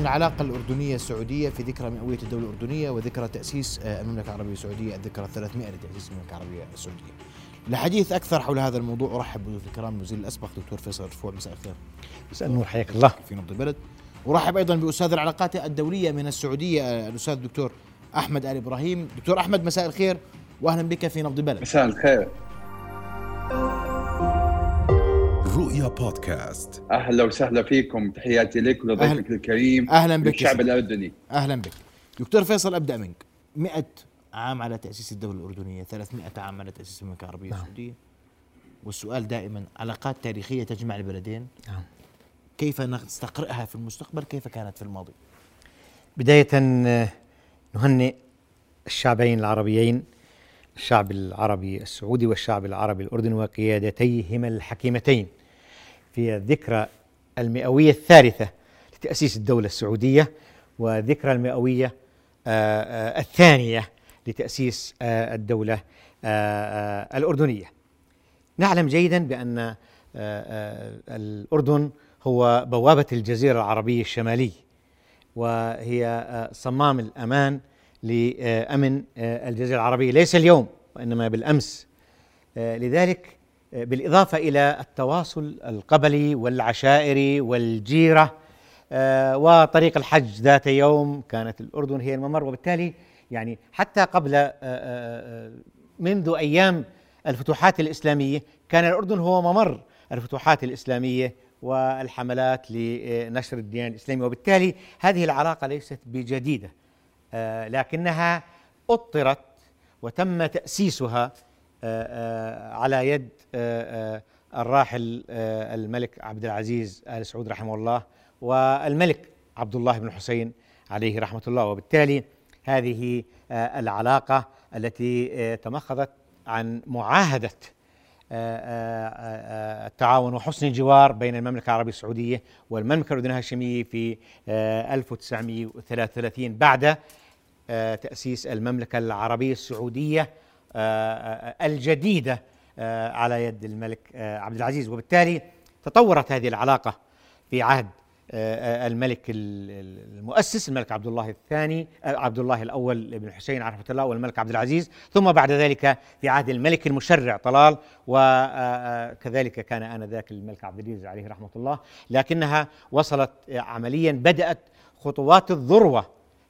العلاقة الأردنية السعودية في ذكرى مئوية الدولة الأردنية وذكرى تأسيس آه، المملكة العربية السعودية الذكرى الثلاثمائة لتأسيس المملكة العربية السعودية. لحديث أكثر حول هذا الموضوع أرحب بضيوف الكرام الوزير الأسبق دكتور فيصل رفوع. مساء الخير. مساء النور حياك الله. في نبض البلد. ورحب أيضا بأستاذ العلاقات الدولية من السعودية آه، الأستاذ الدكتور أحمد آل إبراهيم. دكتور أحمد مساء الخير وأهلا بك في نبض البلد. مساء الخير. رؤيا بودكاست. أهلا وسهلا فيكم. تحياتي لك ولضيفك أهل- الكريم أهلا بك سيدي. الأردني. أهلا بك. دكتور فيصل أبدأ منك. 100 عام على تأسيس الدولة الأردنية 300 عام على تأسيس المملكة العربية نعم. السعودية. والسؤال دائما علاقات تاريخية تجمع البلدين. نعم. كيف نستقرئها في المستقبل؟ كيف كانت في الماضي؟ بداية آه، نهنئ الشعبين العربيين الشعب العربي السعودي والشعب العربي الأردني وقيادتيهما الحكيمتين. في الذكرى المئوية الثالثة لتأسيس الدولة السعودية وذكرى المئوية آه، آه، الثانية لتأسيس آه، الدولة الأردنية. نعلم جيدا بأن الأردن هو بوابة الجزيرة العربية الشمالية وهي صمام الأمان لأمن الجزيرة العربية. ليس اليوم وإنما بالأمس. لذلك بالإضافة إلى التواصل القبلي والعشائري والجيرة آه، وطريق الحج ذات يوم كانت الأردن هي الممر. وبالتالي يعني حتى قبل آه، آه، آه، منذ أيام الفتوحات الإسلامية كان الأردن هو ممر الفتوحات الإسلامية والحملات لنشر الديانة الإسلامية وبالتالي هذه العلاقة ليست بجديدة آه، لكنها أطرت وتم تأسيسها آه، آه، على يد آه، آه، الراحل آه، الملك عبد العزيز آل سعود رحمه الله والملك عبد الله بن الحسين عليه رحمة الله. وبالتالي هذه آه، العلاقة التي آه، تمخضت عن معاهدة آه، آه، آه، التعاون وحسن الجوار بين المملكة العربية السعودية والمملكة الأردنية الهاشمية في آه، 1933 بعد آه، تأسيس المملكة العربية السعودية. آه، آه، آه، على يد الملك عبد العزيز. وبالتالي تطورت هذه العلاقة في عهد الملك ال- ال- المؤسس الملك عبد الله الثاني عبد الله الأول بن عليه رحمة الله والملك عبد العزيز. ثم بعد ذلك في عهد الملك المشرع طلال وكذلك كان آنذاك الملك عبد العزيز عليه رحمة الله. لكنها وصلت عمليا بدأت خطوات الذروة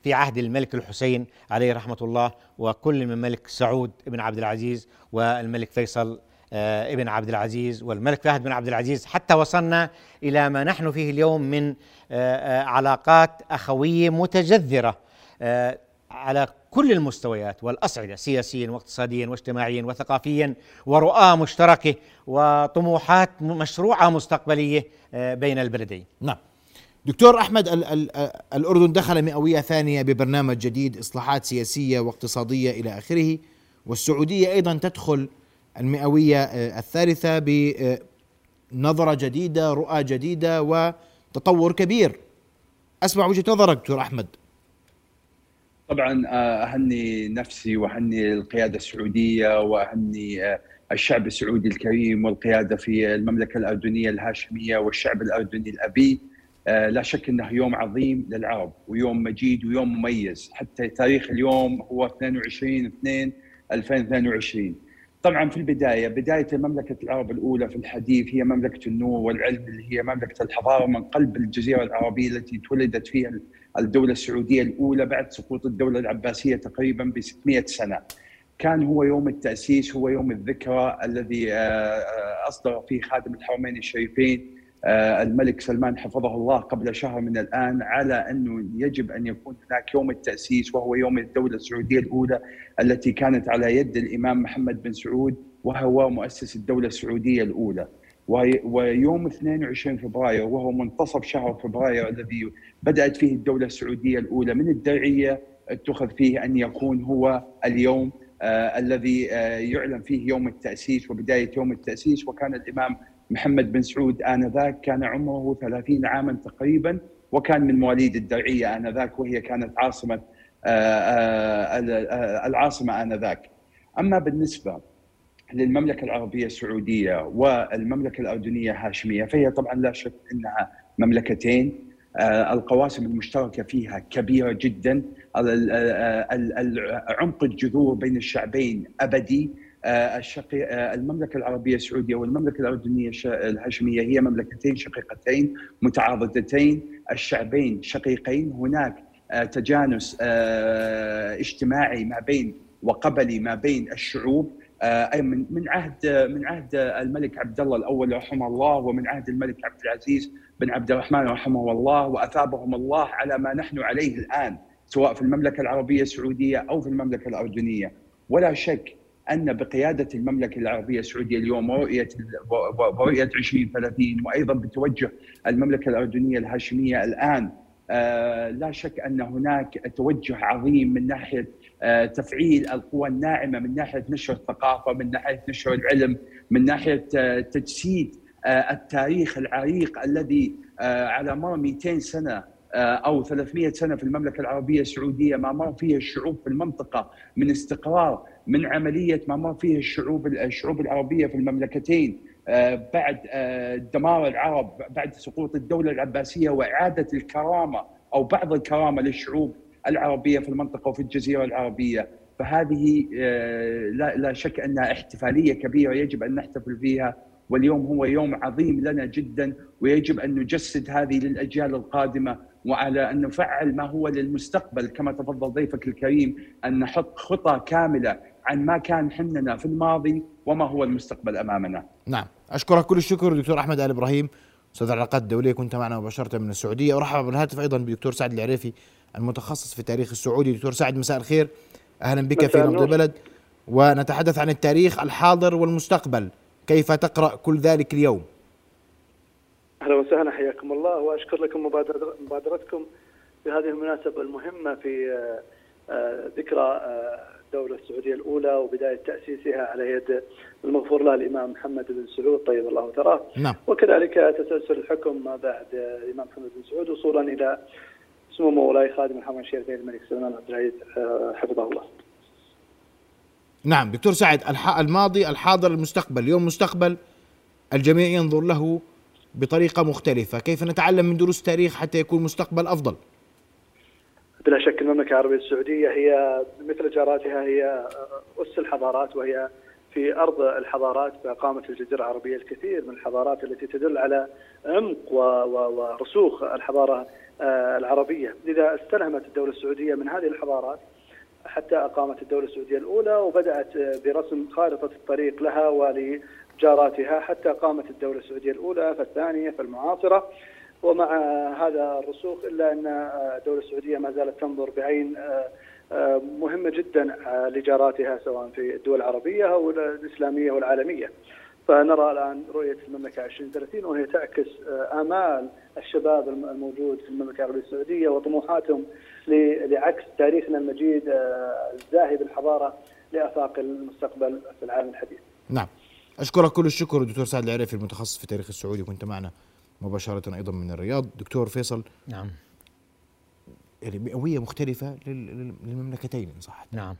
في عهد الملك الحسين عليه رحمة الله وكل من الملك سعود بن عبد العزيز والملك فيصل آه، ابن عبد العزيز والملك فهد بن عبد العزيز حتى وصلنا إلى ما نحن فيه اليوم من آه، آه، علاقات أخوية متجذرة آه، على كل المستويات والأصعدة سياسيا واقتصاديا واجتماعيا وثقافيا ورؤى مشتركة وطموحات م- مشروعة مستقبلية آه، بين البلدين. نعم دكتور أحمد ال ال الأردن دخل مئوية ثانية ببرنامج جديد إصلاحات سياسية واقتصادية إلى آخره والسعودية أيضا تدخل المئوية آه، الثالثة بنظرة جديدة رؤى جديدة وتطور كبير. أسمع وجهة نظرك دكتور أحمد. طبعا اهني نفسي واهني القيادة السعودية واهني آه، الشعب السعودي الكريم والقيادة في المملكة الأردنية الهاشمية والشعب الأردني الأبي. لا شك إنه يوم عظيم للعرب ويوم مجيد ويوم مميز حتى تاريخ اليوم هو 22 2 2022 طبعا في البداية بداية مملكة العرب الأولى في الحديث هي مملكة النور والعلم اللي هي مملكة الحضارة من قلب الجزيرة العربية التي تولدت فيها الدولة السعودية الأولى بعد سقوط الدولة العباسية تقريبا ب 600 سنة. كان هو يوم التأسيس هو يوم الذكرى الذي آه، آه، أصدر فيه خادم الحرمين الشريفين آه، الملك سلمان حفظه الله قبل شهر من الآن على أنه يجب أن يكون هناك يوم التأسيس وهو يوم الدولة السعودية الأولى التي كانت على يد الإمام محمد بن سعود وهو مؤسس الدولة السعودية الأولى. وي- ويوم 22 فبراير وهو منتصف شهر فبراير الذي بدأت فيه الدولة السعودية الأولى من الدرعيه اتخذ فيه أن يكون هو اليوم آه الذي آه يعلن فيه يوم التأسيس وبداية يوم التأسيس وكان الإمام محمد بن سعود آنذاك كان عمره 30 عاما تقريبا وكان من مواليد الدرعية آنذاك وهي كانت عاصمة آه آه آه العاصمة آنذاك. أما بالنسبة للمملكة العربية السعودية والمملكة الأردنية هاشميه فهي طبعا لا شك إنها مملكتين. القواسم المشتركة فيها كبيرة جدا. عمق الجذور بين الشعبين أبدي. الشقي المملكة العربية السعودية والمملكة الأردنية الهاشمية هي مملكتين شقيقتين متعاضدتين الشعبين شقيقين. هناك تجانس اجتماعي ما بين وقبلي ما بين الشعوب. أي من من عهد من عهد الملك عبد الله الأول رحمه الله ومن عهد الملك عبد العزيز بن عبد الرحمن رحمه الله وأثابهم الله على ما نحن عليه الآن سواء في المملكة العربية السعودية أو في المملكة الأردنية. ولا شك أن بقيادة المملكة العربية السعودية اليوم ورؤيه ورؤيه 2030 وأيضا بتوجه المملكة الأردنية الهاشمية الآن لا شك أن هناك توجه عظيم من ناحية تفعيل القوى الناعمة من ناحية نشر الثقافة من ناحية نشر العلم من ناحية تجسيد التاريخ العريق الذي على مر 200 سنة أو 300 سنة في المملكة العربية السعودية ما مر فيها الشعوب في المنطقة من استقرار من عملية ما مر فيها الشعوب الشعوب العربية في المملكتين بعد دمار العرب بعد سقوط الدولة العباسية وإعادة الكرامة أو بعض الكرامة للشعوب العربية في المنطقة وفي الجزيرة العربية. فهذه لا لا شك أنها احتفالية كبيرة يجب أن نحتفل فيها واليوم هو يوم عظيم لنا جدا ويجب أن نجسد هذه للأجيال القادمة وعلى أن نفعل ما هو للمستقبل. كما تفضل ضيفك الكريم أن نحط خطى كاملة عن ما كان حننا في الماضي وما هو المستقبل أمامنا. نعم، أشكرك كل الشكر دكتور أحمد آل إبراهيم أستاذ العلاقات الدوليه كنت معنا مباشرة من السعودية. أرحب بالهاتف أيضا بدكتور سعد العريفي المتخصص في التاريخ السعودي. دكتور سعد مساء الخير. أهلا بك في نبض البلد. ونتحدث عن التاريخ الحاضر والمستقبل. كيف تقرأ كل ذلك اليوم؟ أهلا وسهلا حياكم الله. وأشكر لكم مبادرتكم في هذه المناسبة المهمة في ذكرى الدولة السعودية الأولى وبداية تأسيسها على يد المغفور له الإمام محمد بن سعود طيب الله ثراه نعم. وكذلك تسلسل الحكم ما بعد الإمام محمد بن سعود وصولا إلى سمو مولاي خادم الحرمين الشريفين الملك سلمان عبد العزيز حفظه الله. نعم دكتور سعد الماضي الحاضر المستقبل اليوم مستقبل الجميع ينظر له بطريقة مختلفة كيف نتعلم من دروس التاريخ حتى يكون مستقبل أفضل بلا شك المملكة العربية السعودية هي مثل جاراتها هي أس الحضارات وهي في أرض الحضارات فقامت الجزيرة العربية الكثير من الحضارات التي تدل على عمق ورسوخ الحضارة العربية. لذا استلهمت الدولة السعودية من هذه الحضارات حتى أقامت الدولة السعودية الأولى وبدأت برسم خارطة الطريق لها ولجاراتها حتى قامت الدولة السعودية الأولى فالثانية فالمعاصرة. ومع هذا الرسوخ إلا أن الدولة السعودية ما زالت تنظر بعين مهمة جدا لجاراتها سواء في الدول العربية أو الإسلامية والعالمية فنرى الآن رؤية المملكة 2030 وهي تعكس آمال الشباب الموجود في المملكة العربية السعودية وطموحاتهم لعكس تاريخنا المجيد الزاهي بالحضارة لآفاق المستقبل في العالم الحديث. نعم. أشكرك كل الشكر دكتور سعد العريفي المتخصص في التاريخ السعودي كنت معنا. مباشرة أيضا من الرياض. دكتور فيصل نعم. يعني مئوية مختلفة للمملكتين إن صح. نعم.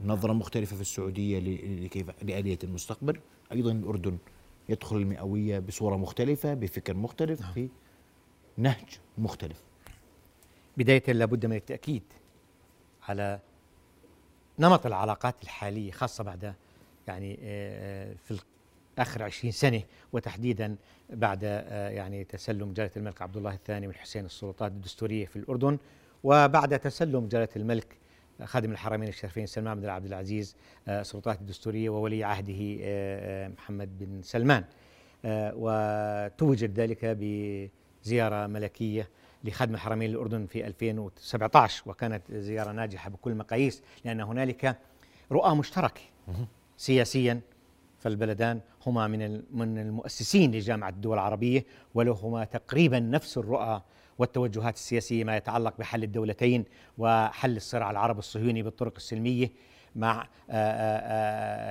نظرة مختلفة في السعودية لكيف لآلية المستقبل. أيضا الأردن يدخل المئوية بصورة مختلفة بفكر مختلف نعم. في نهج مختلف. بداية لابد من التأكيد على نمط العلاقات الحالية خاصة بعد يعني في آخر عشرين سنة وتحديدا بعد يعني تسلم جلالة الملك عبد الله الثاني من حسين السلطات الدستورية في الأردن وبعد تسلم جلالة الملك خادم الحرمين الشريفين سلمان بن عبد العزيز السلطات الدستورية وولي عهده محمد بن سلمان. وتوجد ذلك بزيارة ملكية لخادم الحرمين الأردن في 2017 وكانت زيارة ناجحة بكل المقاييس لأن هنالك رؤى مشتركة سياسيا فالبلدان هما من من المؤسسين لجامعة الدول العربية ولهما تقريبا نفس الرؤى والتوجهات السياسية ما يتعلق بحل الدولتين وحل الصراع العربي الصهيوني بالطرق السلمية مع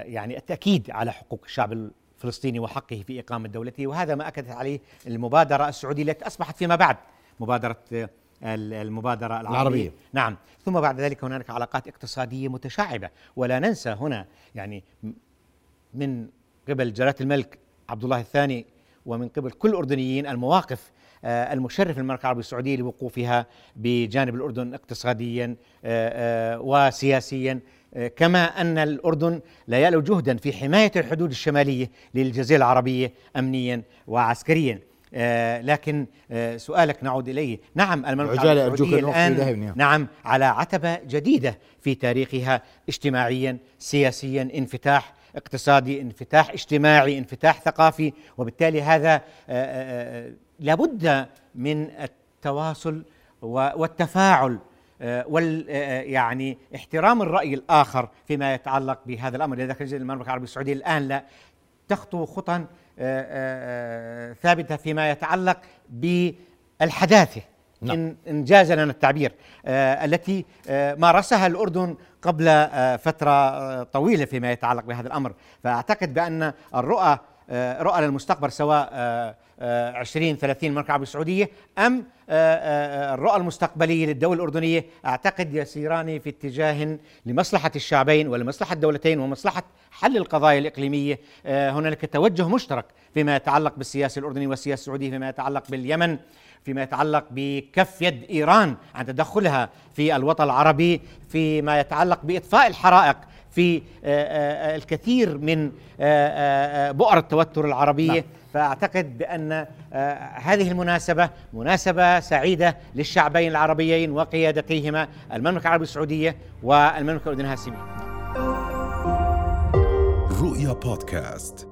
يعني التأكيد على حقوق الشعب الفلسطيني وحقه في إقامة دولته. وهذا ما أكدت عليه المبادرة السعودية التي أصبحت فيما بعد مبادرة المبادرة العربية. العربية. نعم. ثم بعد ذلك هنالك علاقات اقتصادية متشعبة. ولا ننسى هنا يعني من قبل جلالة الملك عبد الله الثاني ومن قبل كل الأردنيين المواقف آه، المشرف للمملكة العربية السعودية لوقوفها بجانب الأردن اقتصاديا آه، وسياسيا كما أن الأردن لا يألو جهدا في حماية الحدود الشمالية للجزيرة العربية أمنيا وعسكريا. آه لكن آه سؤالك نعود إليه، نعم المملكة السعودية الآن نعم على عتبة جديدة في تاريخها اجتماعيا، سياسيا، انفتاح اقتصادي، انفتاح اجتماعي، انفتاح ثقافي، وبالتالي هذا آه, آه،, آه، لابد من التواصل والتفاعل وال يعني احترام الرأي الآخر فيما يتعلق بهذا الأمر. لذلك المملكة العربية السعودية الآن لا تخطو آه، ثابتة فيما يتعلق بالحداثة. نعم. إن جاز لنا التعبير آه التي آه مارسها الأردن قبل آه فترة طويلة فيما يتعلق بهذا الأمر فأعتقد بأن الرؤى رؤى للمستقبل سواء آه 20 30 المملكه العربيه السعودية أم آه، آه، الرؤى المستقبليه للدولة الأردنية. أعتقد يسيران في اتجاه لمصلحة الشعبين ولمصلحة الدولتين ومصلحة حل القضايا الإقليمية آه، هنالك توجه مشترك فيما يتعلق بالسياسة الاردنيه والسياسة السعودية فيما يتعلق باليمن فيما يتعلق بكف يد إيران عن تدخلها في الوطن العربي فيما يتعلق بإطفاء الحرائق في الكثير من بؤر التوتر العربية نعم. فأعتقد بأن آه، هذه المناسبة مناسبة سعيدة للشعبين العربيين وقيادتيهما المملكة العربية السعودية والمملكة الأردنية الهاشمية. رؤيا بودكاست